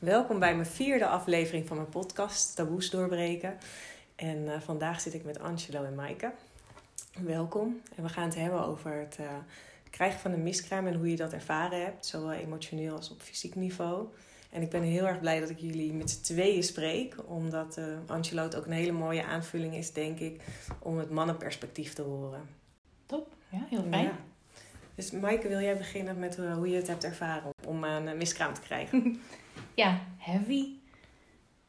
Welkom bij mijn vierde aflevering van mijn podcast Taboes doorbreken. En uh, vandaag zit ik met Angelo en Maaike. Welkom. En we gaan het hebben over het uh, krijgen van een miskraam en hoe je dat ervaren hebt, zowel emotioneel als op fysiek niveau. En ik ben heel erg blij dat ik jullie met z'n tweeën spreek, omdat uh, Angelo het ook een hele mooie aanvulling is, denk ik, om het mannenperspectief te horen. Top, ja, heel fijn. Ja. Dus Maaike, wil jij beginnen met hoe je het hebt ervaren om een miskraam te krijgen? ja, heavy.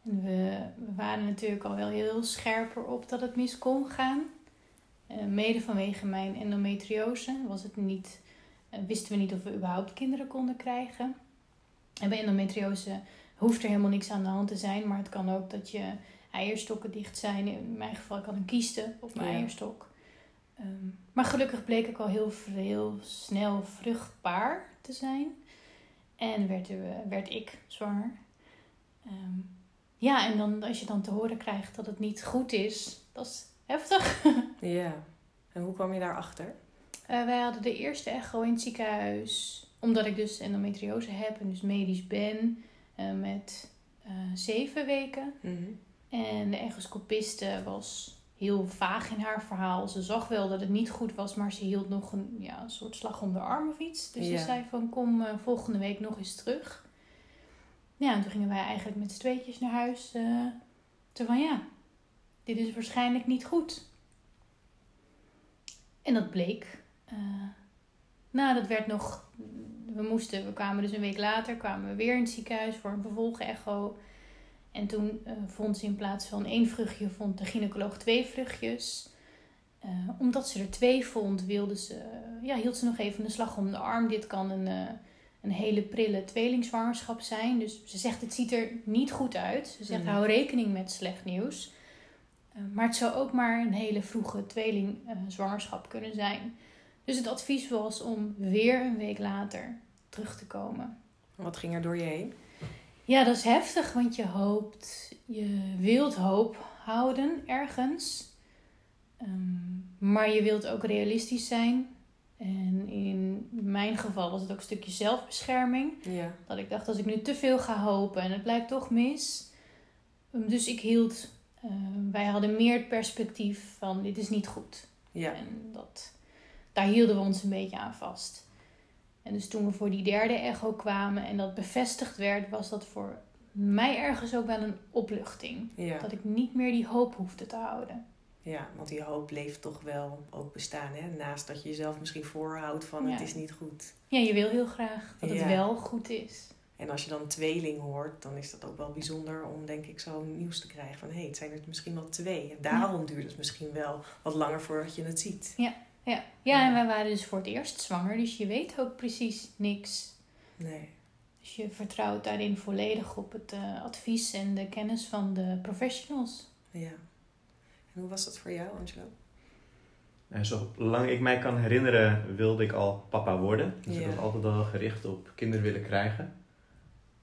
En we, we, waren natuurlijk al wel heel scherper op dat het mis kon gaan. Uh, mede vanwege mijn endometriose was het niet, uh, wisten we niet of we überhaupt kinderen konden krijgen. En bij endometriose hoeft er helemaal niks aan de hand te zijn, maar het kan ook dat je eierstokken dicht zijn. In mijn geval kan een kieste op mijn ja. eierstok. Um, maar gelukkig bleek ik al heel, heel snel vruchtbaar te zijn. En werd, werd ik zwanger. Um, ja, en dan, als je dan te horen krijgt dat het niet goed is, dat is heftig. ja, en hoe kwam je daarachter? Uh, wij hadden de eerste echo in het ziekenhuis, omdat ik dus endometriose heb en dus medisch ben, uh, met uh, zeven weken. Mm -hmm. En de echoscopiste was heel vaag in haar verhaal. Ze zag wel dat het niet goed was, maar ze hield nog een, ja, een soort slag om de arm of iets. Dus ja. ze zei van kom uh, volgende week nog eens terug. Ja, en toen gingen wij eigenlijk met z'n tweetjes naar huis. Uh, toen van ja, dit is waarschijnlijk niet goed. En dat bleek. Uh, nou, dat werd nog. We moesten, we kwamen dus een week later, kwamen we weer in het ziekenhuis voor een vervolgecho. En toen uh, vond ze in plaats van één vruchtje, vond de gynaecoloog twee vruchtjes. Uh, omdat ze er twee vond, wilde ze, ja, hield ze nog even een slag om de arm. Dit kan een, uh, een hele prille tweelingzwangerschap zijn. Dus ze zegt, het ziet er niet goed uit. Ze zegt, mm. hou rekening met slecht nieuws. maar het zou ook maar een hele vroege tweelingzwangerschap kunnen zijn. Dus het advies was om weer een week later terug te komen. Wat ging er door je heen? Ja, dat is heftig, want je hoopt, je wilt hoop houden ergens. Um, maar je wilt ook realistisch zijn. En in mijn geval was het ook een stukje zelfbescherming. Ja. Dat ik dacht, als ik nu te veel ga hopen en het blijkt toch mis. Um, dus ik hield, uh, wij hadden meer het perspectief van dit is niet goed. Ja. En dat, daar hielden we ons een beetje aan vast. En dus toen we voor die derde echo kwamen en dat bevestigd werd, was dat voor mij ergens ook wel een opluchting. Ja. Dat ik niet meer die hoop hoefde te houden. Ja, want die hoop bleef toch wel ook bestaan. Hè? Naast dat je jezelf misschien voorhoudt van Ja. het is niet goed. Ja, je wil heel graag dat Ja. het wel goed is. En als je dan tweeling hoort, dan is dat ook wel bijzonder om denk ik zo nieuws te krijgen. Van hé, hey, het zijn er misschien wel twee. En daarom duurt het misschien wel wat langer voordat je het ziet. Ja, ja. ja en wij waren dus voor het eerst zwanger, dus je weet ook precies niks. Nee. Dus je vertrouwt daarin volledig op het uh, advies en de kennis van de professionals. Ja. En hoe was dat voor jou, Angelo? En zolang ik mij kan herinneren, wilde ik al papa worden. Dus Ja. ik was altijd al gericht op kinderen willen krijgen.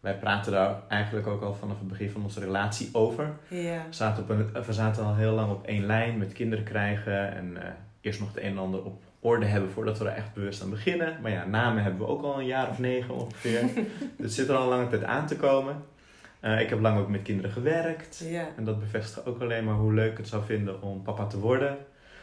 Wij praten daar eigenlijk ook al vanaf het begin van onze relatie over. Ja. We zaten, op een, we zaten al heel lang op één lijn met kinderen krijgen. En eh, eerst nog het een en ander op orde hebben voordat we er echt bewust aan beginnen. Maar ja, namen hebben we ook al een jaar of negen ongeveer. dus het zit er al een lange tijd aan te komen. Eh, ik heb lang ook met kinderen gewerkt. Ja. En dat bevestigt ook alleen maar hoe leuk het zou vinden om papa te worden.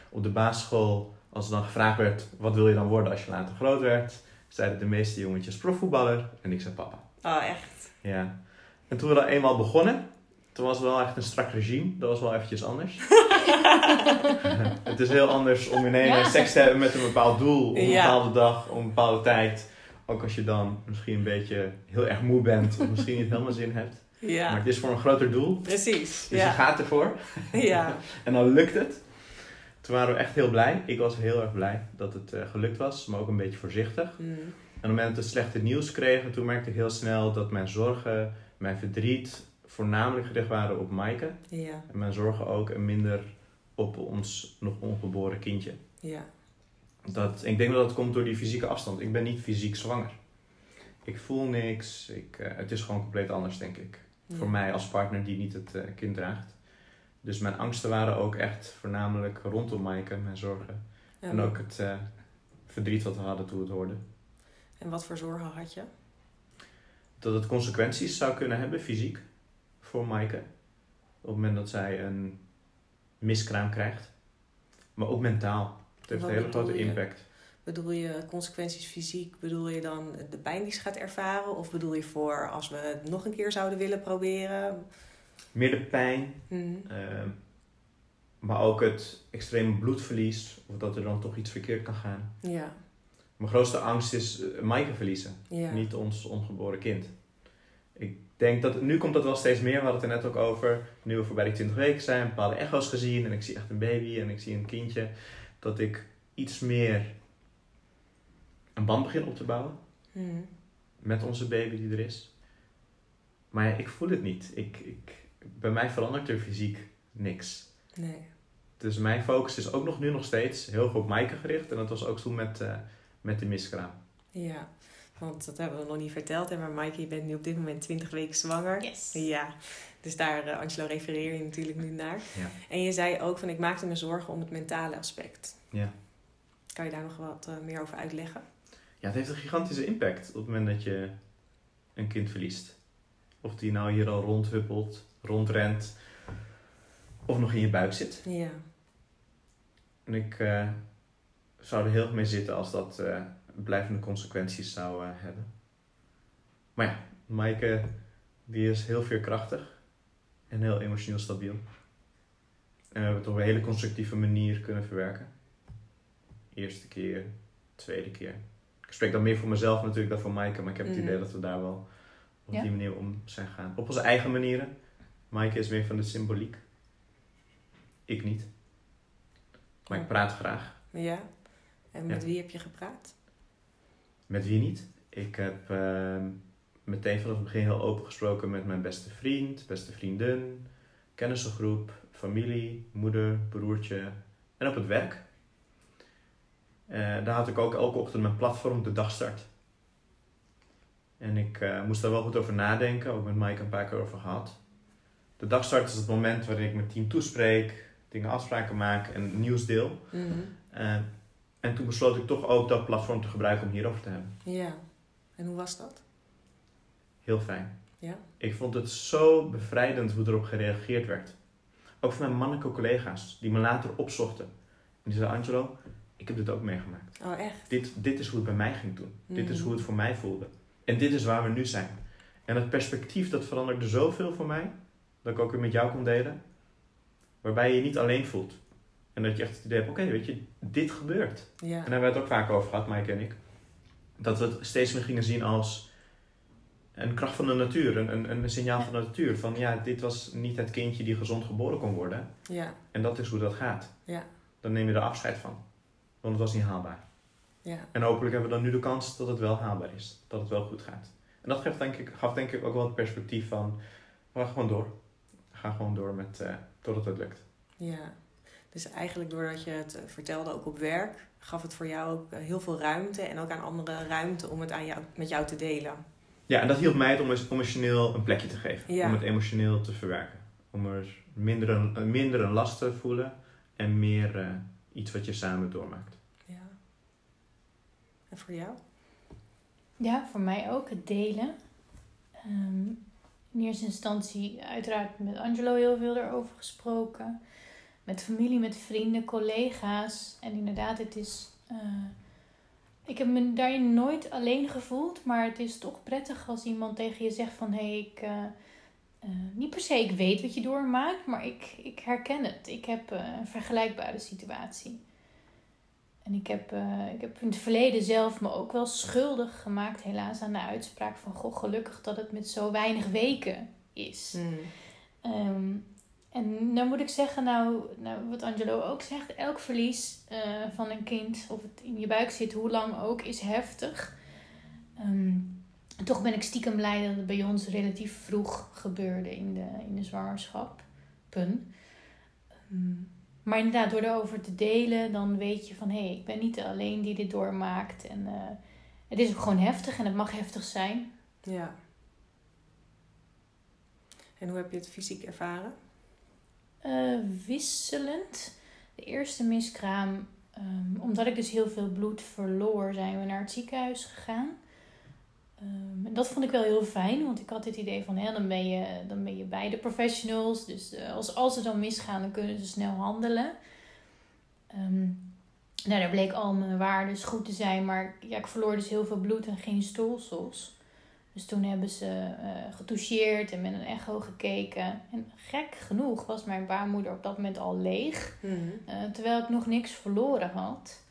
Op de basisschool, als er dan gevraagd werd, wat wil je dan worden als je later groot werd? Zeiden de meeste jongetjes profvoetballer en ik zei papa. Oh, echt? Ja. En toen we dan eenmaal begonnen, toen was het wel echt een strak regime. Dat was wel eventjes anders. het is heel anders om ineens Ja. seks te hebben met een bepaald doel, op een bepaalde dag, op een bepaalde tijd. Ook als je dan misschien een beetje heel erg moe bent of misschien niet helemaal zin hebt. Maar het is voor een groter doel. Precies. Dus je Ja. gaat ervoor. Ja. En dan lukt het. Toen waren we echt heel blij. Ik was heel erg blij dat het eh, gelukt was, maar ook een beetje voorzichtig. Mm. En op het moment dat we slechte nieuws kregen, toen merkte ik heel snel dat mijn zorgen, mijn verdriet voornamelijk gericht waren op Maaike. Ja. En mijn zorgen ook en minder op ons nog ongeboren kindje. Ja. Dat, ik denk dat dat komt door die fysieke afstand. Ik ben niet fysiek zwanger. Ik voel niks. Ik, eh, het is gewoon compleet anders, denk ik. Voor mij als partner die niet het eh, kind draagt. Dus mijn angsten waren ook echt voornamelijk rondom Maaike, mijn zorgen. Ja. En ook het eh, verdriet wat we hadden toen we het hoorden. En wat voor zorgen had je? dat het consequenties zou kunnen hebben, fysiek, voor Maaike. Op het moment dat zij een miskraam krijgt. Maar ook mentaal. Het heeft een hele grote impact. Bedoel je consequenties fysiek? Bedoel je dan de pijn die ze gaat ervaren? Of bedoel je voor als we het nog een keer zouden willen proberen? Meer de pijn, Mhm. ehm, maar ook het extreme bloedverlies. Of dat er dan toch iets verkeerd kan gaan. Ja, Mijn grootste angst is uh, Maaike verliezen. ja. Niet ons ongeboren kind. Ik denk dat, nu komt dat wel steeds meer. We hadden het er net ook over. Nu we voorbij die 20 weken zijn, bepaalde echo's gezien. En ik zie echt een baby en ik zie een kindje. Dat ik iets meer een band begin op te bouwen. Mhm. Met onze baby die er is. Maar ja, ik voel het niet. Ik, ik, bij mij verandert er fysiek niks. Nee. Dus mijn focus is ook nog nu nog steeds heel goed op Maaike gericht. En dat was ook toen met, eh, met de miskraam. Ja, want dat hebben we nog niet verteld. hè, Maar Maaike, je bent nu op dit moment 20 weken zwanger. Yes. Ja, dus daar, eh, Angelo, refereer je natuurlijk nu naar. Ja. En je zei ook van, ik maakte me zorgen om het mentale aspect. Ja. Kan je daar nog wat eh, meer over uitleggen? Ja, het heeft een gigantische impact op het moment dat je een kind verliest. Of die nou hier al rondhuppelt, rondrent, of nog in je buik zit. Ja, En ik eh, zou er heel erg mee zitten als dat eh, blijvende consequenties zou eh, hebben. Maar ja, Maaike die is heel veerkrachtig en heel emotioneel stabiel. En we hebben het op een hele constructieve manier kunnen verwerken. Eerste keer, tweede keer. Ik spreek dan meer voor mezelf natuurlijk dan voor Maaike, maar ik heb het Mhm. idee dat we daar wel op Ja. die manier om zijn gaan. Op onze eigen manieren. Maaike is meer van de symboliek. Ik niet. Maar ik praat graag. ja. En met Ja. wie heb je gepraat? Met wie niet? Ik heb ehm, meteen vanaf het begin heel open gesproken met mijn beste vriend, beste vriendin, kennissengroep, familie, moeder, broertje en op het werk. Eh, daar had ik ook elke ochtend mijn platform, de dagstart. En ik eh, moest daar wel goed over nadenken, ook met Mike een paar keer over gehad. De dagstart is het moment waarin ik mijn team toespreek, dingen afspraken maak en nieuws deel. Mhm. Eh, en toen besloot ik toch ook dat platform te gebruiken om hierover te hebben. Ja. En hoe was dat? Heel fijn. Ja. Ik vond het zo bevrijdend hoe erop gereageerd werd. Ook van mijn mannelijke collega's, die me later opzochten. En die zeiden, Angelo, ik heb dit ook meegemaakt. Oh, echt? Dit, dit is hoe het bij mij ging toen. Dit is Mhm. hoe het voor mij voelde. En dit is waar we nu zijn. En het perspectief, dat veranderde zoveel voor mij, dat ik ook weer met jou kon delen. Waarbij je je niet alleen voelt. En dat je echt het idee hebt, oké, weet je, dit gebeurt. Ja. En daar hebben we het ook vaak over gehad, Mike en ik. Dat we het steeds meer gingen zien als een kracht van de natuur, een, een, een signaal van de natuur. Van ja, dit was niet het kindje die gezond geboren kon worden. Ja. En dat is hoe dat gaat. Ja. Dan neem je er afscheid van. Want het was niet haalbaar. Ja. En hopelijk hebben we dan nu de kans dat het wel haalbaar is. Dat het wel goed gaat. En dat gaf denk ik, gaf denk ik ook wel het perspectief van, we gaan gewoon door. We gaan gewoon door met, eh, totdat het lukt. Ja. Dus eigenlijk doordat je het eh, vertelde ook op werk, gaf het voor jou ook eh, heel veel ruimte en ook aan anderen ruimte om het aan jou, met jou te delen. Ja, en dat hielp mij het om es- emotioneel een plekje te geven. Ja. Om het emotioneel te verwerken. Om er minder een, minder een last te voelen en meer eh, iets wat je samen doormaakt. Ja. En voor jou? Ja, voor mij ook het delen. Ehm, in eerste instantie uiteraard met Angelo heel veel erover gesproken. Met familie, met vrienden, collega's. En inderdaad, het is... eh, ik heb me daarin nooit alleen gevoeld. Maar het is toch prettig als iemand tegen je zegt van... Hé, hey, ik... eh, eh, niet per se ik weet wat je doormaakt, maar ik, ik herken het. Ik heb een vergelijkbare situatie. En ik heb, ik heb in het verleden zelf me ook wel schuldig gemaakt, helaas, aan de uitspraak van: Goh, gelukkig dat het met zo weinig weken is. Mm. Ehm, en dan moet ik zeggen, nou, nou, wat Angelo ook zegt: elk verlies eh, van een kind, of het in je buik zit, hoe lang ook, is heftig. Ehm, toch ben ik stiekem blij dat het bij ons relatief vroeg gebeurde in de, in de zwangerschap. Pun. Ehm, maar inderdaad, door erover te delen, dan weet je van hé, hey, ik ben niet alleen die dit doormaakt. En eh, het is ook gewoon heftig en het mag heftig zijn. Ja. En hoe heb je het fysiek ervaren? Eh, wisselend. De eerste miskraam, ehm, omdat ik dus heel veel bloed verloor, zijn we naar het ziekenhuis gegaan. Ehm, dat vond ik wel heel fijn, want ik had het idee van, dan, ben je, dan ben je beide professionals. Dus eh, als, als ze dan misgaan, dan kunnen ze snel handelen. Ehm, nou, daar bleek al mijn waardes goed te zijn, maar ja, ik verloor dus heel veel bloed en geen stolsels. Dus toen hebben ze uh, getoucheerd en met een echo gekeken. En gek genoeg was mijn baarmoeder op dat moment al leeg. Mhm. eh, terwijl ik nog niks verloren had.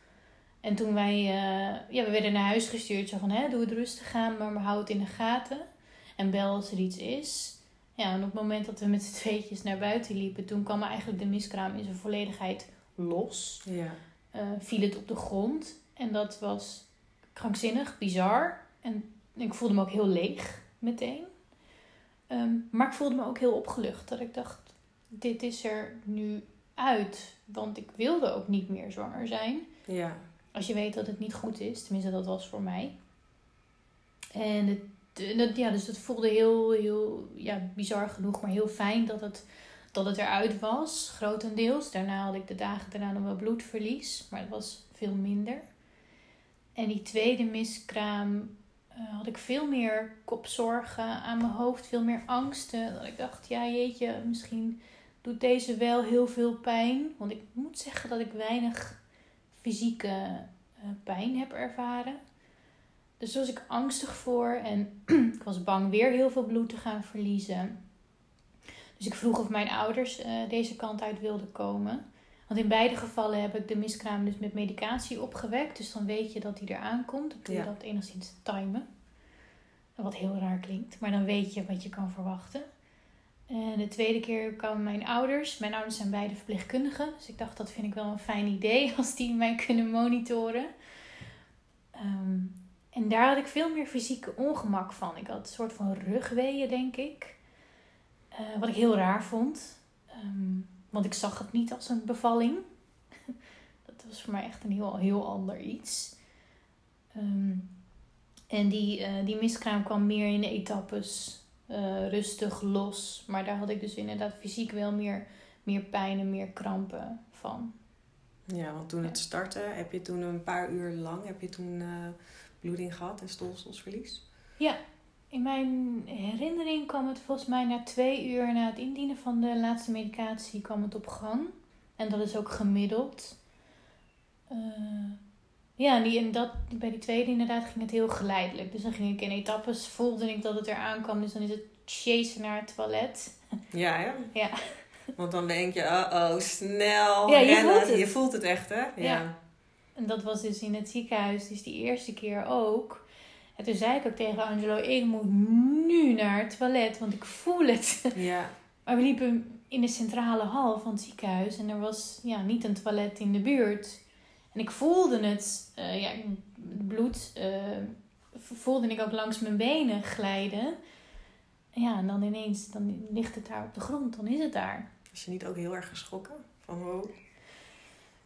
En toen wij, eh, ja, we werden naar huis gestuurd. Zo van, hè, doe het rustig aan, maar hou het in de gaten. En bel als er iets is. Ja, en op het moment dat we met z'n tweetjes naar buiten liepen... toen kwam eigenlijk de miskraam in zijn volledigheid los. Ja. Eh, viel het op de grond. En dat was krankzinnig, bizar. En ik voelde me ook heel leeg meteen. Ehm, maar ik voelde me ook heel opgelucht. Dat ik dacht, dit is er nu uit. Want ik wilde ook niet meer zwanger zijn. Ja. Als je weet dat het niet goed is. Tenminste, dat was voor mij. En het, dat, ja, dus het voelde heel, heel ja, bizar genoeg, maar heel fijn dat het, dat het eruit was, grotendeels. Daarna had ik de dagen daarna nog wel bloedverlies, maar het was veel minder. En die tweede miskraam eh, had ik veel meer kopzorgen aan mijn hoofd, veel meer angsten. Dat ik dacht, ja jeetje, misschien doet deze wel heel veel pijn. Want ik moet zeggen dat ik weinig fysieke eh, pijn heb ervaren. Dus daar was ik angstig voor en ik was bang weer heel veel bloed te gaan verliezen. Dus ik vroeg of mijn ouders eh, deze kant uit wilden komen. Want in beide gevallen heb ik de miskraam dus met medicatie opgewekt. Dus dan weet je dat die eraan komt. Dan kun je Ja. dat enigszins timen. Wat heel raar klinkt. Maar dan weet je wat je kan verwachten. En de tweede keer kwamen mijn ouders. Mijn ouders zijn beide verpleegkundigen. Dus ik dacht, dat vind ik wel een fijn idee als die mij kunnen monitoren. Ehm, en daar had ik veel meer fysieke ongemak van. Ik had een soort van rugweeën, denk ik. Eh, wat ik heel raar vond. Ehm, want ik zag het niet als een bevalling. Dat was voor mij echt een heel, heel ander iets. Ehm, en die, eh, die miskraam kwam meer in de etappes. eh, rustig, los. Maar daar had ik dus inderdaad fysiek wel meer, meer pijn en meer krampen van. Ja, want toen het startte, heb je toen een paar uur lang heb je toen eh, bloeding gehad en stolselsverlies? Ja, in mijn herinnering kwam het volgens mij na twee uur na het indienen van de laatste medicatie kwam het op gang. En dat is ook gemiddeld. Eh, ja, en, die, en dat, bij die tweede inderdaad ging het heel geleidelijk. Dus dan ging ik in etappes, voelde ik dat het eraan kwam. Dus dan is het chasen naar het toilet. Ja, ja. Ja. Want dan denk je, oh, oh snel Ja, je rennen. voelt het. Je voelt het echt, hè? Ja. En dat was dus in het ziekenhuis, dus die eerste keer ook. En toen zei ik ook tegen Angelo, ik moet nu naar het toilet, want ik voel het. Ja. Maar we liepen in de centrale hal van het ziekenhuis en er was ja, niet een toilet in de buurt. En ik voelde het, eh, ja, het bloed eh, voelde ik ook langs mijn benen glijden. En ja, en dan ineens, dan ligt het daar op de grond, dan is het daar. Was je niet ook heel erg geschrokken? Van wow.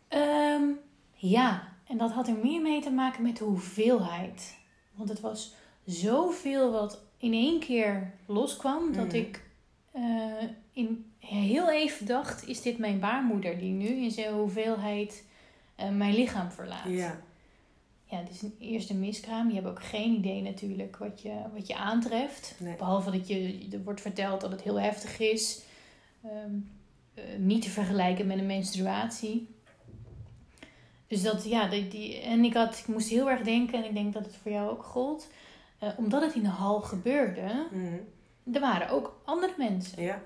Ehm, ja, en dat had er meer mee te maken met de hoeveelheid. Want het was zoveel wat in één keer loskwam, dat Mhm. ik eh, in heel even dacht: is dit mijn baarmoeder die nu in zijn hoeveelheid eh, mijn lichaam verlaat? Ja. Ja, dus een eerste miskraam. Je hebt ook geen idee natuurlijk wat je, wat je aantreft. Nee. Behalve dat je, er wordt verteld dat het heel heftig is. Ehm, eh, niet te vergelijken met een menstruatie. Dus dat, ja, die, die, en ik, had, ik moest heel erg denken, en ik denk dat het voor jou ook gold. eh, omdat het in de hal gebeurde, Mhm. er waren ook andere mensen. Ja.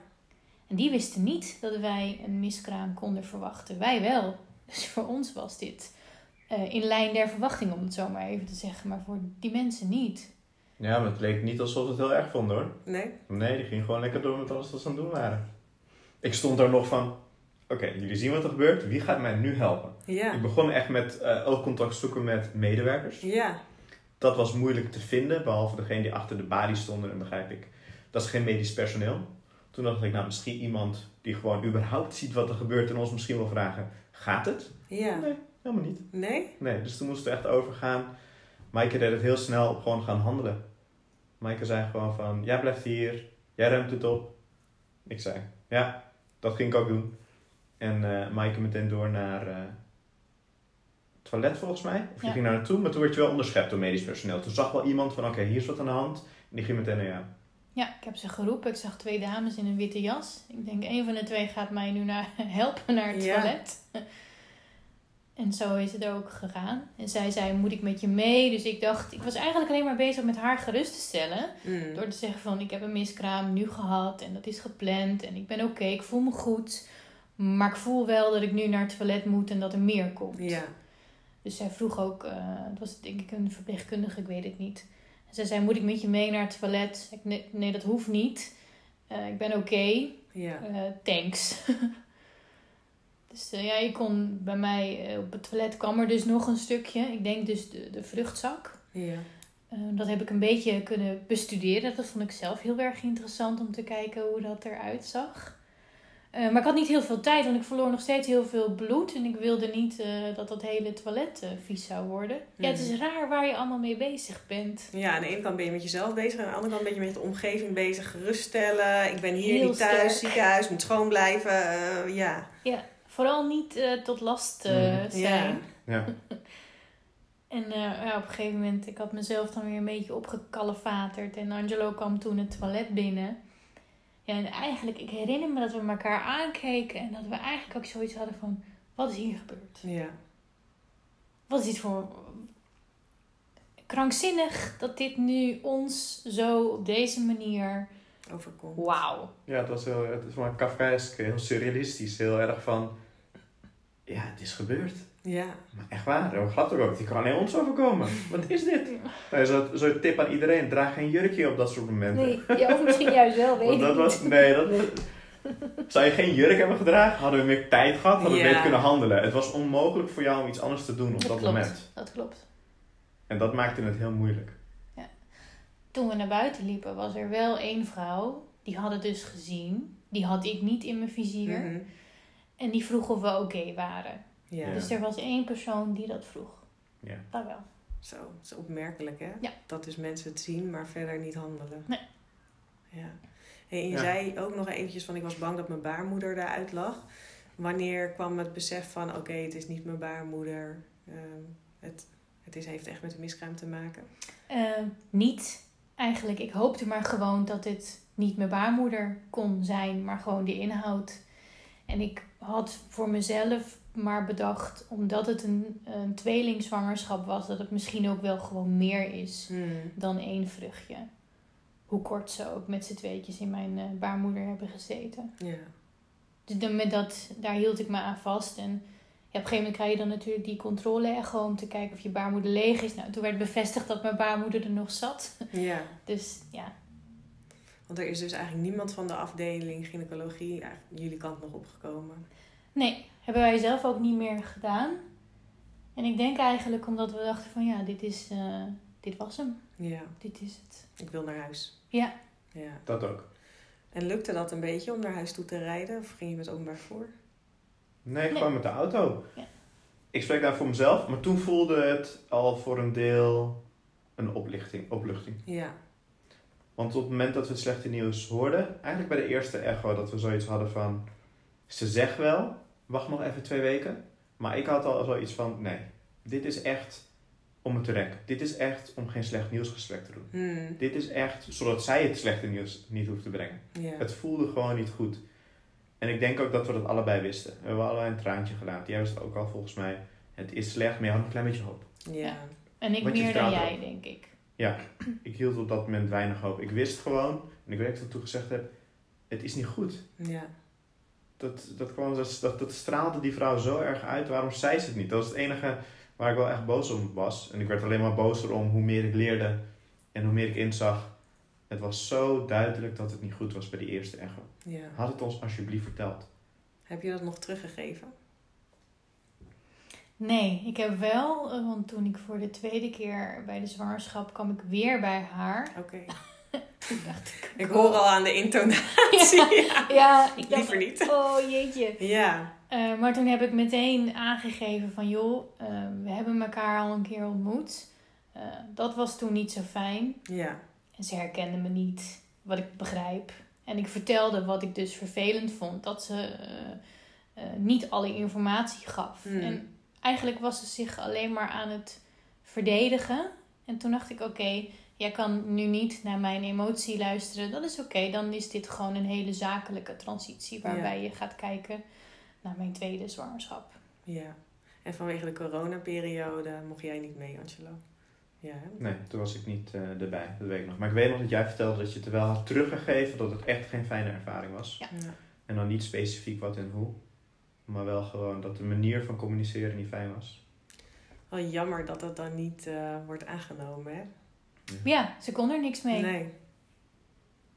En die wisten niet dat wij een miskraam konden verwachten. Wij wel. Dus voor ons was dit eh, in lijn der verwachting, om het zo maar even te zeggen. Maar voor die mensen niet. Ja, maar het leek niet alsof ze het heel erg vonden hoor. Nee? Nee, die ging gewoon lekker door met alles wat ze aan het doen waren. Ik stond daar nog van, oké, jullie zien wat er gebeurt, wie gaat mij nu helpen? Ja. Ik begon echt met eh oogcontact zoeken met medewerkers. Ja. Dat was moeilijk te vinden, behalve degene die achter de balie stonden. En begrijp ik, dat is geen medisch personeel. Toen dacht ik, nou misschien iemand die gewoon überhaupt ziet wat er gebeurt en ons misschien wil vragen, gaat het? Ja. Nee, helemaal niet. Nee? Nee, dus toen moesten we echt overgaan. Maaike deed het heel snel op gewoon gaan handelen. Maaike zei gewoon van, jij blijft hier, jij ruimt het op. Ik zei, ja, dat ging ik ook doen. En eh Maaike meteen door naar eh, het toilet volgens mij. Of je Ja. ging naar naartoe, maar toen werd je wel onderschept door medisch personeel. Toen zag wel iemand van, oké, hier is wat aan de hand. En die ging meteen naar jou. Ja, ik heb ze geroepen. Ik zag twee dames in een witte jas. Ik denk, een van de twee gaat mij nu naar, helpen naar het Ja. toilet. En zo is het ook gegaan. En zij zei, moet ik met je mee? Dus ik dacht, ik was eigenlijk alleen maar bezig met haar gerust te stellen. Mm. Door te zeggen van, ik heb een miskraam nu gehad en dat is gepland. En ik ben oké, ik voel me goed. Maar ik voel wel dat ik nu naar het toilet moet en dat er meer komt. Ja. Dus zij vroeg ook, eh, het was denk ik een verpleegkundige, ik weet het niet. En zij zei, moet ik met je mee naar het toilet? Ik, nee, nee, dat hoeft niet. Eh, ik ben oké, Ja. Eh, thanks. dus ja, je kon bij mij op het toilet kwam er dus nog een stukje. Ik denk dus de, de vruchtzak. Ja. Dat heb ik een beetje kunnen bestuderen. Dat vond ik zelf heel erg interessant om te kijken hoe dat eruit zag. Eh, maar ik had niet heel veel tijd, want ik verloor nog steeds heel veel bloed. En ik wilde niet eh, dat dat hele toilet eh, vies zou worden. Ja, het is raar waar je allemaal mee bezig bent. Ja, aan de ene kant ben je met jezelf bezig. En aan de andere kant ben je met de omgeving bezig. Geruststellen. Ik ben hier Heel niet thuis. sterk. Ziekenhuis. Moet schoon blijven. ja. Ja, vooral niet eh, tot last Mhm. zijn. Ja. En eh, ja, op een gegeven moment, ik had mezelf dan weer een beetje opgekalefaterd. En Angelo kwam toen het toilet binnen. Ja, en eigenlijk, ik herinner me dat we elkaar aankeken. En dat we eigenlijk ook zoiets hadden van, wat is hier gebeurd? Ja. Wat is dit voor... Krankzinnig dat dit nu ons zo op deze manier... Overkomt. Wauw. Ja, het was heel, het is maar Kafkaesk, heel surrealistisch. Heel erg van, ja, het is gebeurd. Ja. Maar echt waar, we glad ook. Die kan alleen ons overkomen. Wat is dit? Nou, Zo'n zo tip aan iedereen, draag geen jurkje op dat soort momenten. Nee, ja, of misschien juist wel, weet Want ik dat was, nee, dat was... Zou je geen jurk hebben gedragen, hadden we meer tijd gehad, hadden we Ja. beter kunnen handelen. Het was onmogelijk voor jou om iets anders te doen op Dat dat klopt. moment. Dat klopt. En dat maakte het heel moeilijk. Toen we naar buiten liepen, was er wel één vrouw. Die had het dus gezien. Die had ik niet in mijn vizier. Mhm. En die vroeg of we oké waren. Ja. Dus er was één persoon die dat vroeg. Ja. Dat wel. Zo, dat is opmerkelijk hè? Ja. Dat dus mensen het zien, maar verder niet handelen. Nee. Ja. Hey, en je Ja. zei ook nog eventjes van ik was bang dat mijn baarmoeder eruit lag. Wanneer kwam het besef van oké, het is niet mijn baarmoeder. ehm, het het is, heeft echt met de miskraam te maken. Eh, niet eigenlijk. Ik hoopte maar gewoon dat het niet mijn baarmoeder kon zijn, maar gewoon de inhoud. En ik had voor mezelf maar bedacht, omdat het een, een tweelingzwangerschap was, dat het misschien ook wel gewoon meer is dan één vruchtje. Hoe kort ze ook met z'n tweetjes in mijn eh, baarmoeder hebben gezeten. Ja. Dus dan met dat, daar hield ik me aan vast. En ja, op een gegeven moment krijg je dan natuurlijk die controle-echo om te kijken of je baarmoeder leeg is. Nou, toen werd bevestigd dat mijn baarmoeder er nog zat. ja. Dus ja, Want er is dus eigenlijk niemand van de afdeling gynaecologie jullie kant nog opgekomen. nee, hebben wij zelf ook niet meer gedaan. En ik denk eigenlijk omdat we dachten van ja, dit, is, eh, dit was hem. Ja. Dit is het. Ik wil naar huis. Ja, Ja. Dat ook. En lukte dat een beetje om naar huis toe te rijden? Of ging je met openbaar vervoer? Nee, Nee. gewoon met de auto. Ja. Ik spreek daar voor mezelf, maar toen voelde het al voor een deel een oplichting, opluchting. Ja. Want op het moment dat we het slechte nieuws hoorden, eigenlijk bij de eerste echo, dat we zoiets hadden van, ze zegt wel, wacht nog even twee weken. Maar ik had al zoiets van, nee, dit is echt om het te rekken. Dit is echt om geen slecht nieuwsgesprek te doen. Hmm. Dit is echt zodat zij het slechte nieuws niet hoeft te brengen. Ja. Het voelde gewoon niet goed. En ik denk ook dat we dat allebei wisten. We hebben allebei een traantje gelaten. Jij wist het ook al volgens mij. Het is slecht, maar je had een klein beetje hoop. Ja. en ik meer dan jij, denk ik. Ik hield op dat moment weinig hoop. Ik wist gewoon, en ik weet dat ik toen gezegd heb, het is niet goed. Ja. Dat, dat, kwam, dat, dat, dat straalde die vrouw zo erg uit. Waarom zei ze het niet? Dat was het enige waar ik wel echt boos om was. En ik werd alleen maar bozer om hoe meer ik leerde en hoe meer ik inzag. Het was zo duidelijk dat het niet goed was bij die eerste echo. ja. Had het ons alsjeblieft verteld. Heb je dat nog teruggegeven? Nee, ik heb wel, eh, want toen ik voor de tweede keer bij de zwangerschap kwam ik weer bij haar. Oké. Dacht ik, Ik hoor al aan de intonatie. Ja. ja, ik dacht, Liever niet. oh jeetje. Ja. Eh, maar toen heb ik meteen aangegeven van joh, eh, we hebben elkaar al een keer ontmoet. Eh, dat was toen niet zo fijn. Ja. En ze herkende me niet, wat ik begrijp. En ik vertelde wat ik dus vervelend vond, dat ze niet alle informatie gaf. Hmm. En eigenlijk was ze zich alleen maar aan het verdedigen. En toen dacht ik, oké, jij kan nu niet naar mijn emotie luisteren. Dat is oké, dan is dit gewoon een hele zakelijke transitie waarbij je gaat kijken naar mijn tweede zwangerschap. Ja. En vanwege de coronaperiode mocht jij niet mee, Angelo? Ja, hè? Nee, toen was ik niet eh, erbij, dat weet ik nog. Maar ik weet nog dat jij vertelde dat je het er wel had teruggegeven dat het echt geen fijne ervaring was. Ja. Ja. En dan niet specifiek wat en hoe. Maar wel gewoon dat de manier van communiceren niet fijn was. Wel jammer dat dat dan niet eh, wordt aangenomen, hè? Ja, ze kon er niks mee. Nee.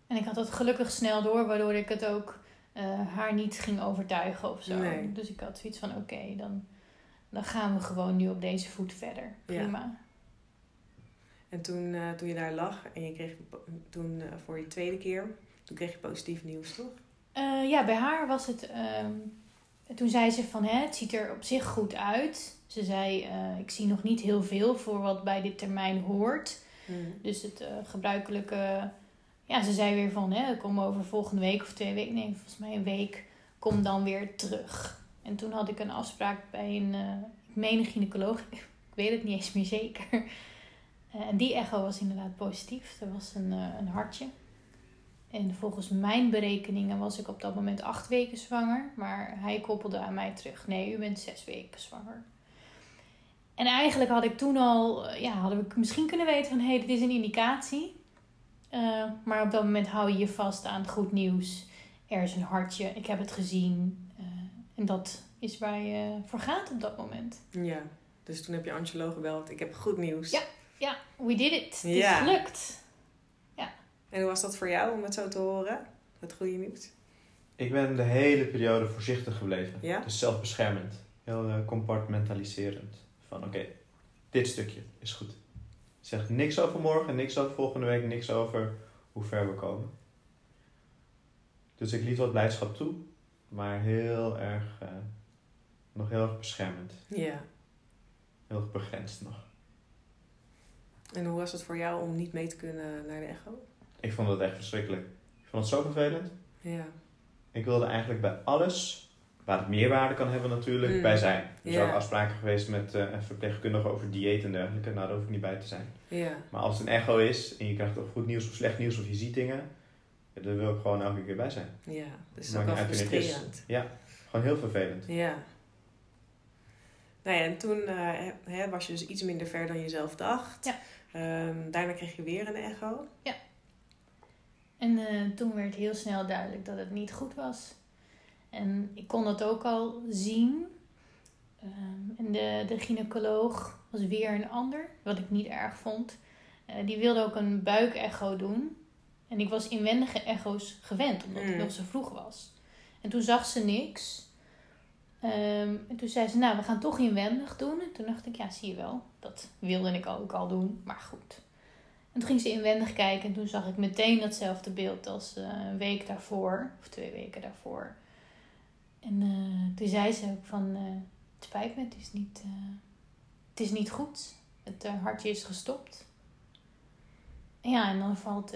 En ik had dat gelukkig snel door, waardoor ik het ook eh, haar niet ging overtuigen of zo. Nee. Dus ik had zoiets van: oké, dan, dan gaan we gewoon nu op deze voet verder. Ja. Prima. En toen, eh, toen je daar lag en je kreeg toen eh, voor je tweede keer, toen kreeg je positief nieuws, toch? Ja, bij haar was het. ehm, toen zei ze van hè, het ziet er op zich goed uit. Ze zei: Ik zie nog niet heel veel voor wat bij dit termijn hoort. Dus het eh, gebruikelijke. Ja, ze zei weer van hè, kom over volgende week of twee weken. Nee, volgens mij een week. Kom dan weer terug. En toen had ik een afspraak bij een. eh, ik gynaecoloog. Ik weet het niet eens meer zeker. Eh, en die echo was inderdaad positief. Er was een, een hartje. En volgens mijn berekeningen was ik op dat moment acht weken zwanger. Maar hij koppelde aan mij terug. Nee, u bent zes weken zwanger. En eigenlijk had ik toen al, eh, ja, hadden we misschien kunnen weten van hé, hey, dit is een indicatie. Eh, maar op dat moment hou je je vast aan het goed nieuws. Er is een hartje, ik heb het gezien. Eh, en dat is waar je voor gaat op dat moment. Ja. Dus toen heb je Angelo gebeld. Ik heb goed nieuws. Ja. Ja, we did it. Het Ja. is gelukt. En hoe was dat voor jou om het zo te horen? Het goede nieuws? Ik ben de hele periode voorzichtig gebleven. Ja? Dus zelfbeschermend. Heel compartmentaliserend. Van oké, dit stukje is goed. Zeg niks over morgen, niks over volgende week, niks over hoe ver we komen. Dus ik liet wat blijdschap toe, maar heel erg, eh, nog heel erg beschermend. Ja. Heel erg begrensd nog. En hoe was het voor jou om niet mee te kunnen naar de echo? Ik vond het echt verschrikkelijk. Ik vond het zo vervelend. Ja. Ik wilde eigenlijk bij alles, waar het meerwaarde kan hebben natuurlijk, Mm. bij zijn. Er zijn Ja. ook afspraken geweest met eh, een verpleegkundige over dieet en dergelijke. Nou, daar hoef ik niet bij te zijn. Ja. Maar als het een echo is en je krijgt of goed nieuws of slecht nieuws of je ziet dingen, ja, daar wil ik gewoon elke keer bij zijn. Ja. Dus het is ook niet wel frustrerend. Ja, gewoon heel vervelend. Ja. Nou ja, en toen eh, hè, was je dus iets minder ver dan je zelf dacht. Ja. Ehm, daarna kreeg je weer een echo. En eh, toen werd heel snel duidelijk dat het niet goed was. En ik kon dat ook al zien. Ehm, en de, de gynaecoloog was weer een ander, wat ik niet erg vond. Eh, die wilde ook een buikecho doen. En ik was inwendige echo's gewend, omdat het Mm. nog zo vroeg was. En toen zag ze niks. Ehm, en toen zei ze, nou, we gaan toch inwendig doen. En toen dacht ik, ja, zie je wel. Dat wilde ik ook al doen, maar goed. En toen ging ze inwendig kijken en toen zag ik meteen datzelfde beeld als eh, een week daarvoor, of twee weken daarvoor. En eh, toen zei ze ook van, eh, het spijt me, het is niet, eh, het is niet goed. Het hartje is gestopt. En ja, en dan valt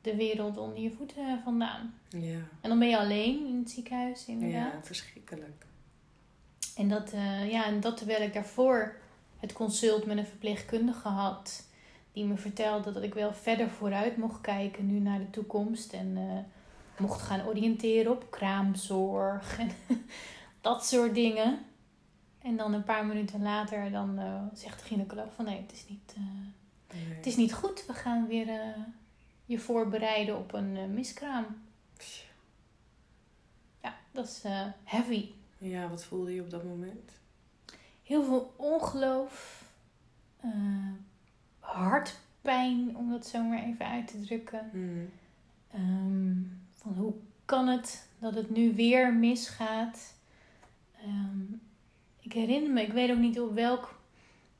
de wereld onder je voeten vandaan. Ja. En dan ben je alleen in het ziekenhuis, Ja, inderdaad. verschrikkelijk. En dat, ja, en dat terwijl ik daarvoor het consult met een verpleegkundige had. Die me vertelde dat ik wel verder vooruit mocht kijken nu naar de toekomst. En mocht gaan oriënteren op kraamzorg en dat soort dingen. En dan een paar minuten later dan eh, zegt de gynaecoloog van nee, het is niet, eh, Nee. het is niet goed. We gaan weer eh, je voorbereiden op een miskraam. Ja, dat is heavy. Ja, wat voelde je op dat moment? heel veel ongeloof, hartpijn, om dat zo maar even uit te drukken. Hmm. Ehm, van hoe kan het dat het nu weer misgaat? Ehm, ik herinner me, ik weet ook niet op welk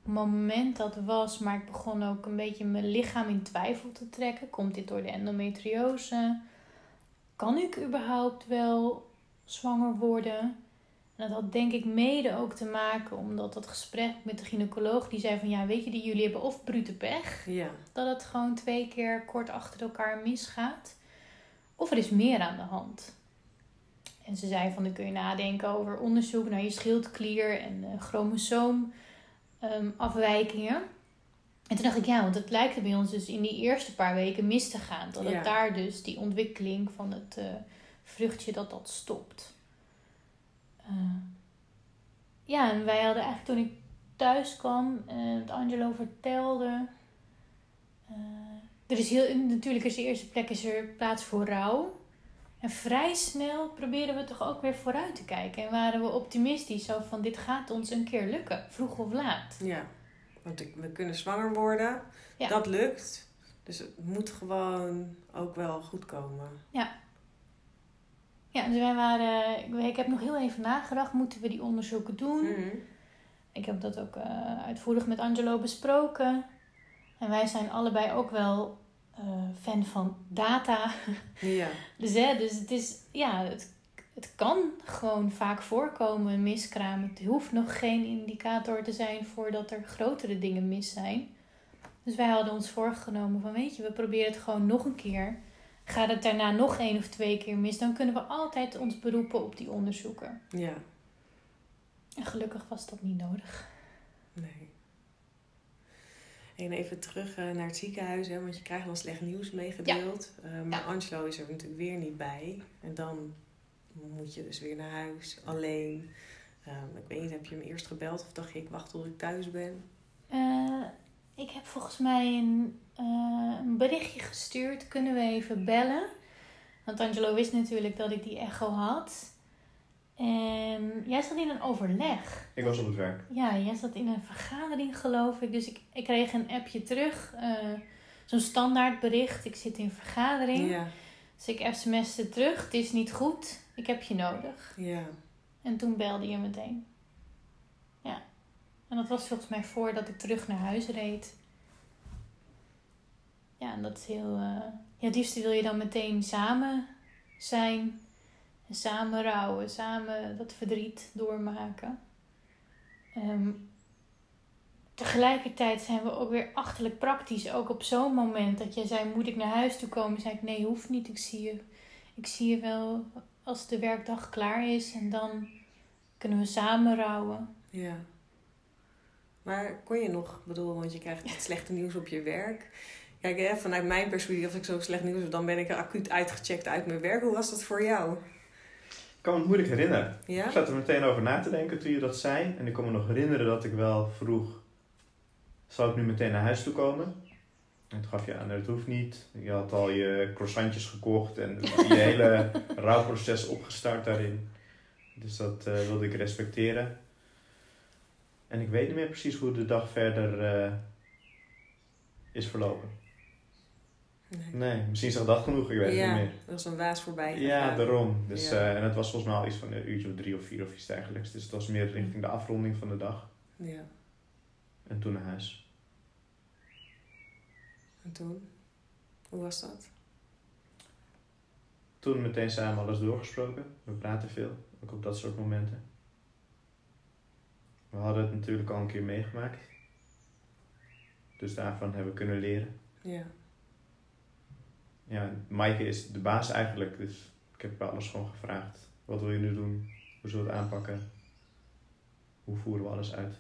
moment dat was, maar ik begon ook een beetje mijn lichaam in twijfel te trekken. Komt dit door de endometriose? Kan ik überhaupt wel zwanger worden? En dat had denk ik mede ook te maken omdat dat gesprek met de gynaecoloog, die zei van ja, weet je, die jullie hebben of brute pech, Ja. dat het gewoon twee keer kort achter elkaar misgaat. Of er is meer aan de hand. En ze zei van dan kun je nadenken over onderzoek naar je schildklier en uh, chromosoomafwijkingen. en toen dacht ik ja, want het lijkt er bij ons dus in die eerste paar weken mis te gaan. Dat Ja. het daar dus die ontwikkeling van het eh, vruchtje dat dat stopt. Eh, ja, en wij hadden eigenlijk toen ik thuis kwam en het Angelo vertelde. Eh, er is heel, natuurlijk is de eerste plek is er plaats voor rouw. En vrij snel probeerden we toch ook weer vooruit te kijken. En waren we optimistisch zo van dit gaat ons een keer lukken, vroeg of laat. Ja, want we kunnen zwanger worden. Ja. Dat lukt. Dus het moet gewoon ook wel goed komen. Ja, dus wij waren. ik- Ik heb nog heel even nagedacht, moeten we die onderzoeken doen? Mhm. Ik heb dat ook eh, uitvoerig met Angelo besproken. En wij zijn allebei ook wel eh, fan van data. Ja, Dus, hè, dus het is, ja, het, het kan gewoon vaak voorkomen, een miskraam. Het hoeft nog geen indicator te zijn voordat er grotere dingen mis zijn. Dus wij hadden ons voorgenomen van, weet je, we proberen het gewoon nog een keer. Gaat het daarna nog één of twee keer mis, dan kunnen we altijd ons beroepen op die onderzoeker. ja, En gelukkig was dat niet nodig. nee. En even terug eh, naar het ziekenhuis, hè, want je krijgt dan slecht nieuws meegedeeld. Eh, maar Ja. Angelo is er natuurlijk weer niet bij. En dan moet je dus weer naar huis, alleen. Ehm, ik weet niet, heb je hem eerst gebeld of dacht je, ik wacht tot ik thuis ben? Eh, ik heb volgens mij een, een berichtje gestuurd. Kunnen we even bellen? Want Angelo wist natuurlijk dat ik die echo had. En jij zat in een overleg. Ik was op het werk. Ja, jij zat in een vergadering geloof ik. Dus ik, ik kreeg een appje terug. eh, Zo'n standaard bericht. Ik zit in vergadering. Ja, Dus ik sms'te terug. Het is niet goed. Ik heb je nodig. ja, En toen belde je meteen. Ja. En dat was volgens mij voordat ik terug naar huis reed. Ja, en dat is heel... eh, Ja, het liefste wil je dan meteen samen zijn. En samen rouwen. Samen dat verdriet doormaken. Ehm, tegelijkertijd zijn we ook weer achterlijk praktisch. Ook op zo'n moment dat jij zei, moet ik naar huis toe komen? Zei ik, nee, hoeft niet. Ik zie je, ik zie je wel als de werkdag klaar is. En dan kunnen we samen rouwen. ja. Maar kon je nog, bedoel, want je krijgt het slechte nieuws op je werk. Kijk, hè, vanuit mijn perspectief, als ik zo slecht nieuws heb, dan ben ik acuut uitgecheckt uit mijn werk. Hoe was dat voor jou? Ik kan me het moeilijk herinneren. Ja? Ik zat er meteen over na te denken toen je dat zei. En ik kan me nog herinneren dat ik wel vroeg... Zal ik nu meteen naar huis toe komen? En toen gaf je aan, dat hoeft niet. Je had al je croissantjes gekocht en je hele rouwproces opgestart daarin. Dus dat eh, wilde ik respecteren. En ik weet niet meer precies hoe de dag verder eh, is verlopen. Nee. Nee, misschien zag dat genoeg, ik weet het ja, niet meer. er was een waas voorbij Ja, daarom. Dus, Ja. eh, en het was volgens mij al iets van een uurtje of drie of vier of iets dergelijks. Dus het was meer richting de afronding van de dag. Ja, En toen naar huis. en toen? Hoe was dat? Toen meteen samen alles doorgesproken. We praten veel, ook op dat soort momenten. We hadden het natuurlijk al een keer meegemaakt. Dus daarvan hebben we kunnen leren. Ja, Ja, Maaike is de baas eigenlijk, dus ik heb haar alles gewoon gevraagd. Wat wil je nu doen? Hoe zullen we het aanpakken? Hoe voeren we alles uit?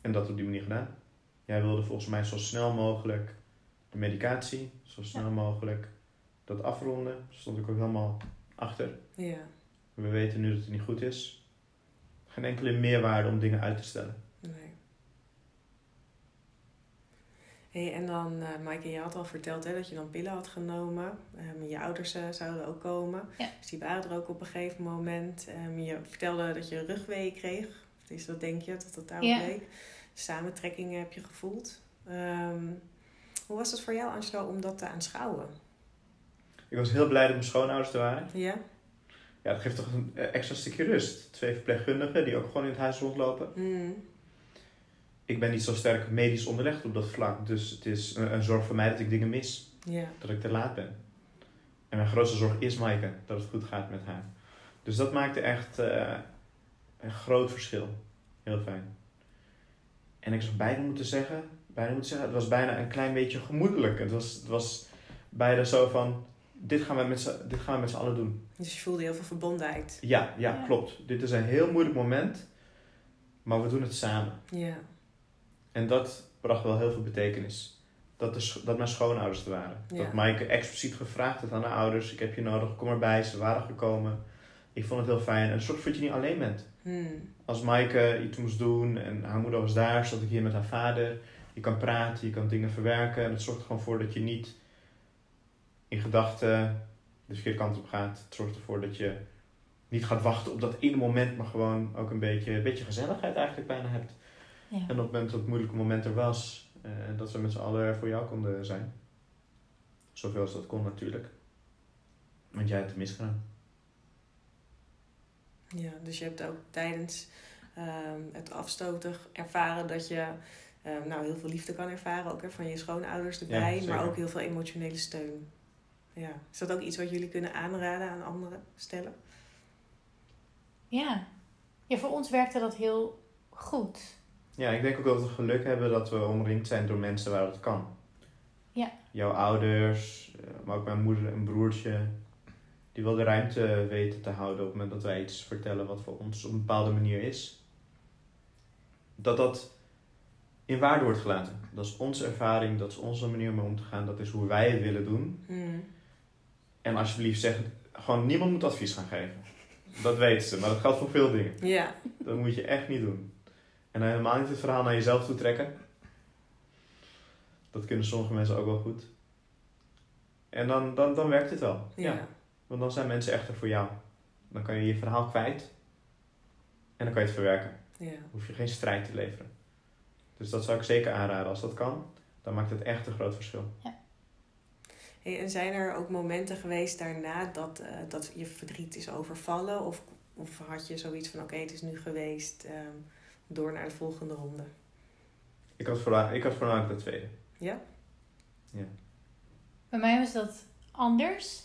En dat op die manier gedaan. Jij wilde volgens mij zo snel mogelijk de medicatie, zo snel mogelijk dat afronden. Daar stond ik ook helemaal achter. ja, We weten nu dat het niet goed is. Geen enkele meerwaarde om dingen uit te stellen. nee. Hey, en dan, eh Maaike, je had al verteld hè, dat je dan pillen had genomen. Ehm, je ouders eh, zouden ook komen. Ja. Dus die waren er ook op een gegeven moment. Ehm, je vertelde dat je rugwee kreeg. Of is dat denk je, dat het daarop Ja. leek? Samentrekkingen heb je gevoeld. Ehm, hoe was het voor jou, Angelo, om dat te aanschouwen? Ik was heel blij dat mijn schoonouders er waren. Ja? Ja, dat geeft toch een eh, extra stukje rust. Twee verpleegkundigen die ook gewoon in het huis rondlopen. Mm. Ik ben niet zo sterk medisch onderlegd op dat vlak. Dus het is een, een zorg voor mij dat ik dingen mis. Ja. Dat ik te laat ben. En mijn grootste zorg is Maaike. Dat het goed gaat met haar. Dus dat maakte echt eh, een groot verschil. Heel fijn. En ik zou bijna moeten zeggen... Bijna moeten zeggen, het was bijna een klein beetje gemoedelijk. Het was, het was bijna zo van... dit gaan we met z'n- dit gaan we met z'n allen doen. Dus je voelde heel veel verbondenheid. Ja, ja, Ja. klopt. Dit is een heel moeilijk moment, maar we doen het samen. Ja. En dat bracht wel heel veel betekenis. Dat, de, dat mijn schoonouders er waren. Ja. Dat Maaike expliciet gevraagd had aan haar ouders: Ik heb je nodig, kom erbij. Ze waren gekomen. Ik vond het heel fijn. En zorg dat je niet alleen bent. Hmm. Als Maaike iets moest doen en haar moeder was daar, zat ik hier met haar vader. Je kan praten, je kan dingen verwerken. En het zorgt er gewoon voor dat je niet in gedachten de verkeerde kant op gaat. Het zorgt ervoor dat je niet gaat wachten op dat ene moment, maar gewoon ook een beetje, een beetje gezelligheid eigenlijk bijna hebt. Ja. En op het moment dat het moeilijke moment er was, eh, dat we met z'n allen er voor jou konden zijn. Zoveel als dat kon natuurlijk. Want jij hebt het misgedaan. Ja, dus je hebt ook tijdens ehm, het afstoten ervaren dat je ehm, nou, heel veel liefde kan ervaren, ook hè, van je schoonouders erbij, maar ook heel veel emotionele steun. Ja. Is dat ook iets wat jullie kunnen aanraden aan anderen stellen? Ja. ja, voor ons werkte dat heel goed. Ja, ik denk ook dat we geluk hebben dat we omringd zijn door mensen waar het kan. Ja. Jouw ouders, eh, maar ook mijn moeder en broertje. Die wel de ruimte weten te houden op het moment dat wij iets vertellen wat voor ons op een bepaalde manier is. Dat dat in waarde wordt gelaten. Dat is onze ervaring, dat is onze manier om om te gaan. Dat is hoe wij het willen doen. Hmm. En alsjeblieft zeg, gewoon niemand moet advies gaan geven. Dat weten ze, maar dat geldt voor veel dingen. Ja. Dat moet je echt niet doen. En helemaal niet het verhaal naar jezelf toe trekken. Dat kunnen sommige mensen ook wel goed. En dan, dan, dan werkt het wel. Ja. Want dan zijn mensen echt er voor jou. Dan kan je je verhaal kwijt. En dan kan je het verwerken. ja. Dan hoef je geen strijd te leveren. Dus dat zou ik zeker aanraden. Als dat kan, dan maakt het echt een groot verschil. Hey, en zijn er ook momenten geweest daarna dat, eh, dat je verdriet is overvallen? Of, of had je zoiets van, oké, het is nu geweest, ehm, door naar de volgende ronde? Ik had, voorna- ik had voornamelijk dat tweede. Ja? Bij mij was dat anders.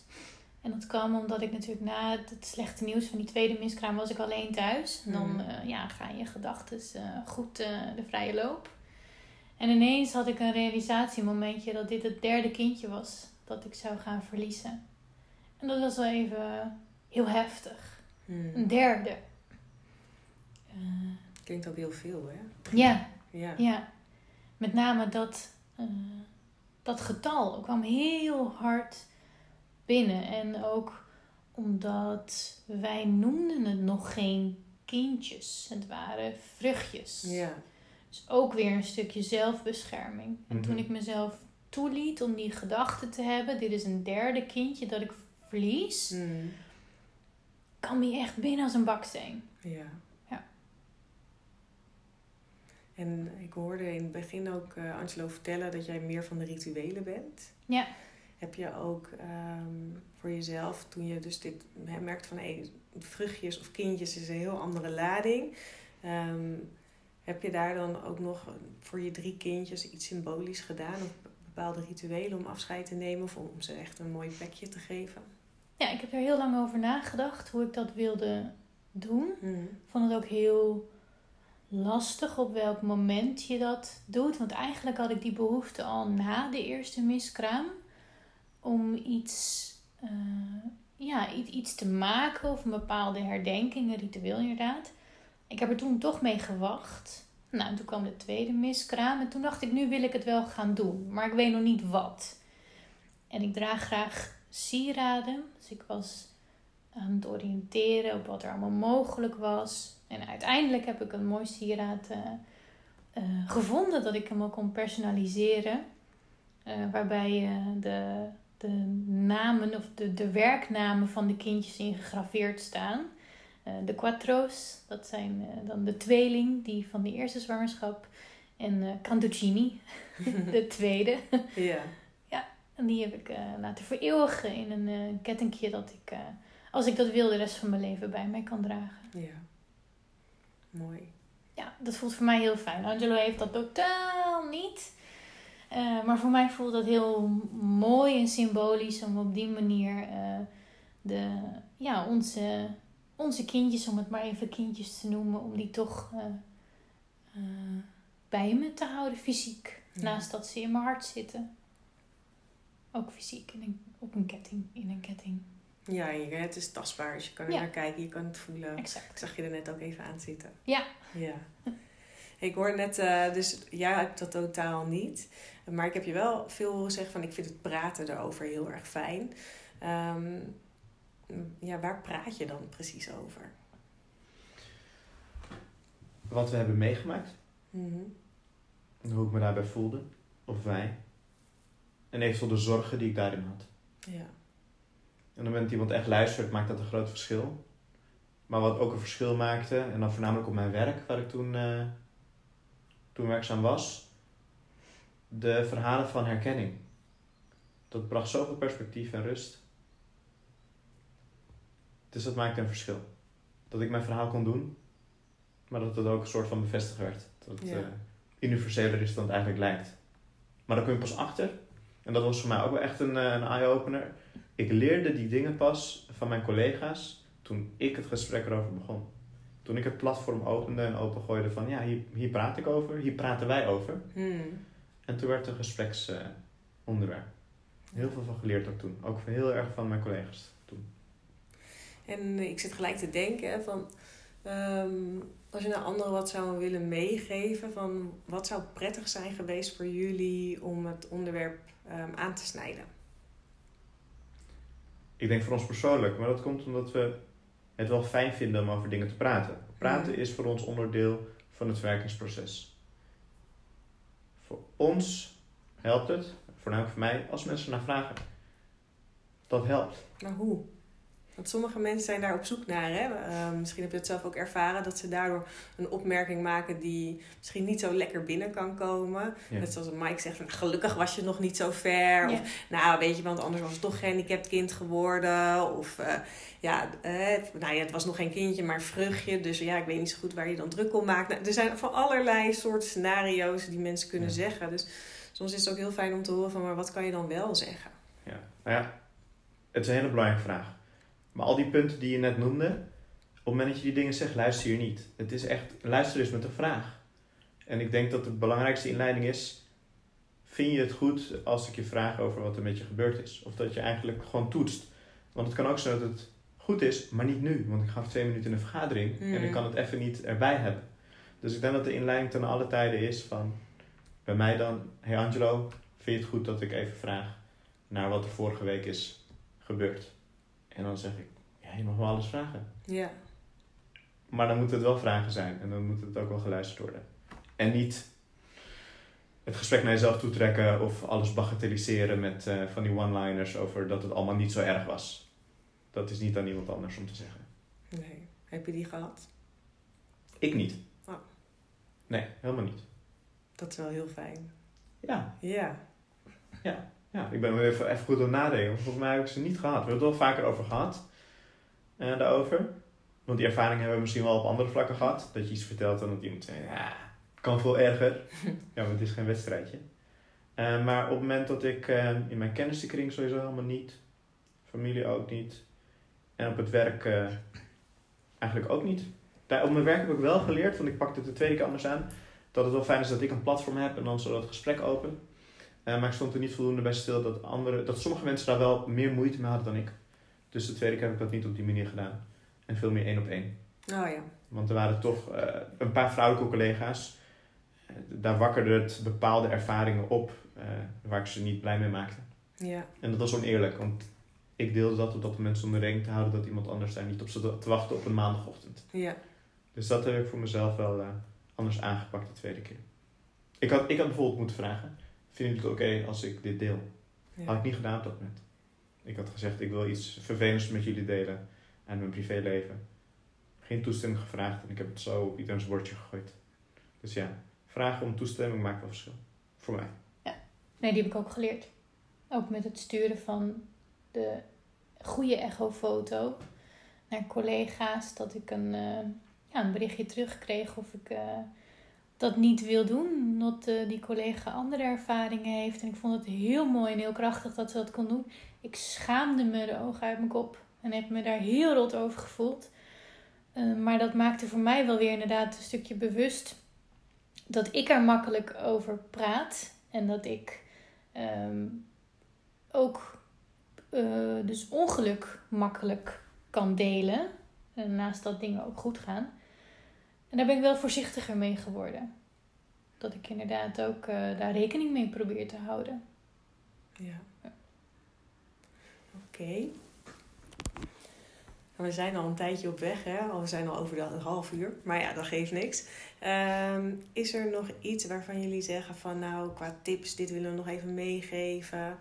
En dat kwam omdat ik natuurlijk na het, slechte nieuws van die tweede miskraam was ik alleen thuis. En dan Mhm. eh, ja, gaan je gedachten eh, goed eh, de vrije loop. En ineens had ik een realisatiemomentje dat dit het derde kindje was dat ik zou gaan verliezen. En dat was wel even heel heftig. Hmm. Een derde. Klinkt ook heel veel, hè? ja, Ja. ja, met name dat, eh, dat getal kwam heel hard binnen. En ook omdat wij noemden het nog geen kindjes. Het waren vruchtjes. Ja. Dus ook weer een stukje zelfbescherming. En toen Mhm. ik mezelf toeliet om die gedachte te hebben... dit is een derde kindje dat ik verlies... Hmm. kwam die echt binnen als een baksteen. Ja. En ik hoorde in het begin ook eh, Angelo vertellen dat jij meer van de rituelen bent. Ja. Heb je ook ehm, voor jezelf, toen je dus dit merkt van hé, vruchtjes of kindjes is een heel andere lading. ehm, heb je daar dan ook nog voor je drie kindjes iets symbolisch gedaan? Of bepaalde rituelen om afscheid te nemen of om ze echt een mooi plekje te geven? Ja, ik heb er heel lang over nagedacht hoe ik dat wilde doen. Ik vond het ook heel lastig op welk moment je dat doet. Want eigenlijk had ik die behoefte al na de eerste miskraam. Om iets, eh, ja, iets, te maken of een bepaalde herdenking, een ritueel inderdaad. Ik heb er toen toch mee gewacht. Nou, en toen kwam de tweede miskraam. En toen dacht ik, nu wil ik het wel gaan doen. Maar ik weet nog niet wat. En ik draag graag sieraden. Dus ik was aan het oriënteren op wat er allemaal mogelijk was. En uiteindelijk heb ik een mooi sieraad eh, eh, gevonden dat ik hem ook kon personaliseren. Eh, waarbij de, de namen of de, de werknamen van de kindjes in gegraveerd staan. De quattro's, dat zijn dan de tweeling die van de eerste zwangerschap. En Cantuccini, de tweede. Ja. En die heb ik laten vereeuwigen in een kettingje dat ik, als ik dat wil, de rest van mijn leven bij mij kan dragen. ja. Mooi. Ja, dat voelt voor mij heel fijn. Angelo heeft dat totaal niet. Eh, maar voor mij voelt dat heel mooi en symbolisch om op die manier eh, de, ja, onze, onze kindjes, om het maar even kindjes te noemen, om die toch eh, bij me te houden, fysiek. Ja. Naast dat ze in mijn hart zitten. Ook fysiek, in een, op een ketting, in Ja, het is tastbaar, dus je kan er Ja. naar kijken, je kan het voelen. Exact. Ik zag je er net ook even aan zitten. Ja. Ja. Ik hoor net, eh, dus jij hebt dat totaal niet. Maar ik heb je wel veel horen zeggen van ik vind het praten erover heel erg fijn. Ehm, ja, waar praat je dan precies over? Wat we hebben meegemaakt, Mhm. hoe ik me daarbij voelde, of wij. En eventueel de zorgen die ik daarin had. Ja. En op het moment dat iemand echt luistert, maakt dat een groot verschil. Maar wat ook een verschil maakte, en dan voornamelijk op mijn werk, waar ik toen, eh, toen werkzaam was, de verhalen van herkenning. Dat bracht zoveel perspectief en rust. Dus dat maakte een verschil. Dat ik mijn verhaal kon doen, maar dat het ook een soort van bevestigd werd. Dat het Ja. eh, universeler is dan het eigenlijk lijkt. Maar daar kom je pas achter. En dat was voor mij ook wel echt een, eh, een eye-opener. Ik leerde die dingen pas van mijn collega's toen ik het gesprek erover begon. Toen ik het platform opende en opengooide van ja, hier, hier praat ik over, hier praten wij over. Hmm. En toen werd het een gespreksonderwerp. heel veel van geleerd ook toen. Ook heel erg van mijn collega's toen. En ik zit gelijk te denken van... ehm, als je nou anderen wat zou willen meegeven... van wat zou prettig zijn geweest voor jullie om het onderwerp ehm, aan te snijden? Ik denk voor ons persoonlijk, maar dat komt omdat we het wel fijn vinden om over dingen te praten. Praten Mhm. is voor ons onderdeel van het werkingsproces. Voor ons helpt het, voornamelijk voor mij, als mensen naar vragen. Dat helpt. Maar hoe? Want sommige mensen zijn daar op zoek naar. Hè? Ehm, misschien heb je het zelf ook ervaren dat ze daardoor een opmerking maken die misschien niet zo lekker binnen kan komen. Ja. Net zoals Mike zegt, van, gelukkig was je nog niet zo ver. Ja. Of nou, weet je, want anders was het toch gehandicapt kind geworden. Of eh, ja, eh, nou ja, het was nog geen kindje, maar vruchtje. Dus ja, ik weet niet zo goed waar je dan druk om maakt. Nou, er zijn van allerlei soorten scenario's die mensen kunnen Ja. zeggen. Dus soms is het ook heel fijn om te horen van, maar wat kan je dan wel zeggen? Ja. Nou ja, het is een hele belangrijke vraag. Maar al die punten die je net noemde, op het moment dat je die dingen zegt, luister je niet. Het is echt, luister eens met een vraag. En ik denk dat de belangrijkste inleiding is, vind je het goed als ik je vraag over wat er met je gebeurd is? Of dat je eigenlijk gewoon toetst. Want het kan ook zijn dat het goed is, maar niet nu. Want ik ga twee minuten in een vergadering en ik kan het even niet erbij hebben. Dus ik denk dat de inleiding ten alle tijden is van, bij mij dan, hey Angelo, vind je het goed dat ik even vraag naar wat er vorige week is gebeurd? En dan zeg ik, ja, je mag wel alles vragen. Ja, Maar dan moeten het wel vragen zijn en dan moet het ook wel geluisterd worden. En niet het gesprek naar jezelf toetrekken of alles bagatelliseren met eh, van die one-liners over dat het allemaal niet zo erg was. Dat is niet aan iemand anders om te zeggen. nee. Heb je die gehad? Ik niet. Oh. Nee, helemaal niet. Dat is wel heel fijn. Ja, Ja. ja ik ben weer even, even goed aan het nadenken. want Volgens mij heb ik ze niet gehad. We hebben het wel vaker over gehad. eh, daarover. Want die ervaring hebben we misschien wel op andere vlakken gehad. Dat je iets vertelt en dat iemand zegt, ja, kan veel erger. ja, maar het is geen wedstrijdje. Eh, maar op het moment dat ik eh, in mijn kennissenkring sowieso helemaal niet. Familie ook niet. En op het werk eigenlijk ook niet. Daar, op mijn werk heb ik wel geleerd, want ik pakte het de tweede keer anders aan. Dat het wel fijn is dat ik een platform heb en dan zo dat gesprek open. Eh, maar ik stond er niet voldoende bij stil dat, andere, dat sommige mensen daar wel meer moeite mee hadden dan ik. Dus de tweede keer heb ik dat niet op die manier gedaan. En veel meer één op één. Oh ja. Want er waren toch eh, een paar vrouwelijke collega's. Eh, daar wakkerde het bepaalde ervaringen op waar ik ze niet blij mee maakte. Ja. En dat was oneerlijk, want ik deelde dat op dat moment zonder rekening te houden dat iemand anders daar niet op zat te wachten op een maandagochtend. Ja. Dus dat heb ik voor mezelf wel anders aangepakt de tweede keer. Ik had, ik had bijvoorbeeld moeten vragen: Vind je het oké als ik dit deel? Had Ja. ik niet gedaan op dat moment. Ik had gezegd: Ik wil iets vervelends met jullie delen aan mijn privéleven. Geen toestemming gevraagd en ik heb het zo op iedereen's bordje gegooid. Dus ja, vragen om toestemming maakt wel verschil. Voor mij. Nee, die heb ik ook geleerd. Ook met het sturen van de goede echofoto naar collega's. Dat ik een, eh, ja, een berichtje terugkreeg of ik eh, dat niet wil doen. Omdat eh, die collega andere ervaringen heeft. En ik vond het heel mooi en heel krachtig dat ze dat kon doen. Ik schaamde me de ogen uit mijn kop. En heb me daar heel rot over gevoeld. Eh, maar dat maakte voor mij wel weer inderdaad een stukje bewust dat ik er makkelijk over praat. En dat ik ehm, ook eh, dus ongeluk makkelijk kan delen. naast dat dingen ook goed gaan. Daar ben ik wel voorzichtiger mee geworden. Dat ik inderdaad ook eh, daar rekening mee probeer te houden. Ja. Oké. We zijn al een tijdje op weg, hè? We zijn al over de half uur. Maar ja, dat geeft niks. Ehm, is er nog iets waarvan jullie zeggen van nou, qua tips, dit willen we nog even meegeven?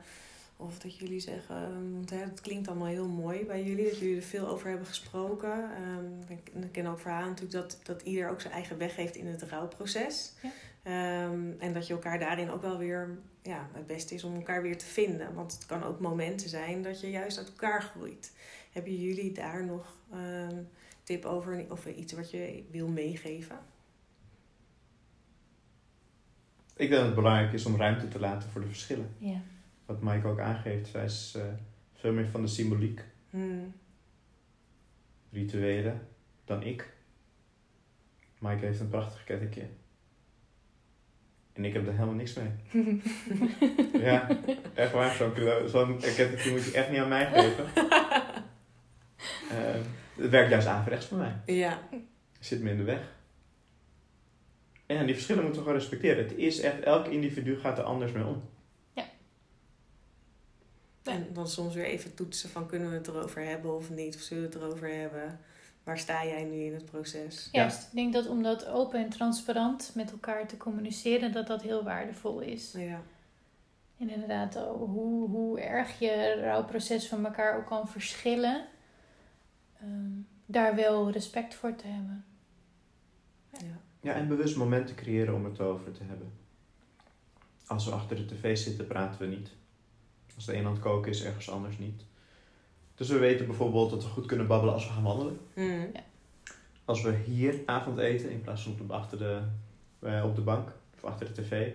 Of dat jullie zeggen, ehm, want het klinkt allemaal heel mooi bij jullie, dat jullie er veel over hebben gesproken. Ehm, ik, ik ken ook verhalen natuurlijk dat, dat ieder ook zijn eigen weg heeft in het rouwproces. Ja. Ehm, en dat je elkaar daarin ook wel weer, ja, het beste is om elkaar weer te vinden. Want het kan ook momenten zijn dat je juist uit elkaar groeit. Hebben jullie daar nog een tip over of iets wat je wil meegeven? Ik denk dat het belangrijk is om ruimte te laten voor de verschillen. Ja. Wat Mike ook aangeeft, zij is eh, veel meer van de symboliek, Hmm. rituelen, dan ik. Mike heeft een prachtig kettingje. En ik heb er helemaal niks mee. Ja, echt waar. Zo'n kettingje moet je echt niet aan mij geven. Eh, het werkt juist averechts voor mij. Ja, zit me in de weg. En die verschillen moeten we gewoon respecteren. Het is echt, elk individu gaat er anders mee om. En dan soms weer even toetsen van kunnen we het erover hebben of niet? Of zullen we het erover hebben? Waar sta jij nu in het proces? Juist, ik denk dat om dat open en transparant met elkaar te communiceren, dat dat heel waardevol is. Ja, En inderdaad, hoe, hoe erg je rouwproces van elkaar ook kan verschillen, ehm, daar wel respect voor te hebben. ja. Ja, en bewust momenten creëren om het over te hebben. Als we achter de tv zitten, praten we niet. Als de een aan het koken is, ergens anders niet. Dus we weten bijvoorbeeld dat we goed kunnen babbelen als we gaan wandelen. Hmm. Als we hier avondeten in plaats van op de, achter de, eh, op de bank of achter de tv.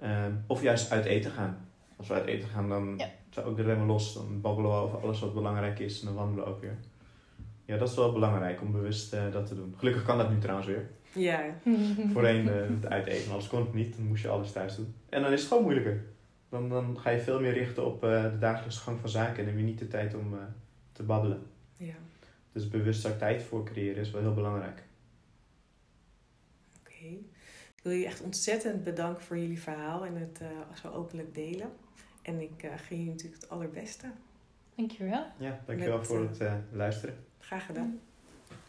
Ehm, of juist uit eten gaan. Als we uit eten gaan, dan Ja. zijn we ook de remmen los. Dan babbelen we over alles wat belangrijk is en dan wandelen we ook weer. Ja, dat is wel belangrijk om bewust eh, dat te doen. Gelukkig kan dat nu trouwens weer. ja. Voorheen eh, het uit eten, anders kon het niet. Dan moest je alles thuis doen. En dan is het gewoon moeilijker. Dan, dan ga je veel meer richten op eh, de dagelijkse gang van zaken en neem je niet de tijd om eh, te babbelen. ja. Dus bewust daar tijd voor creëren is wel heel belangrijk. Oké. Ik wil jullie echt ontzettend bedanken voor jullie verhaal en het eh, zo openlijk delen. En ik uh, gun jullie natuurlijk het allerbeste. Dankjewel. Ja, dankjewel Met, voor het eh, luisteren. Graag gedaan.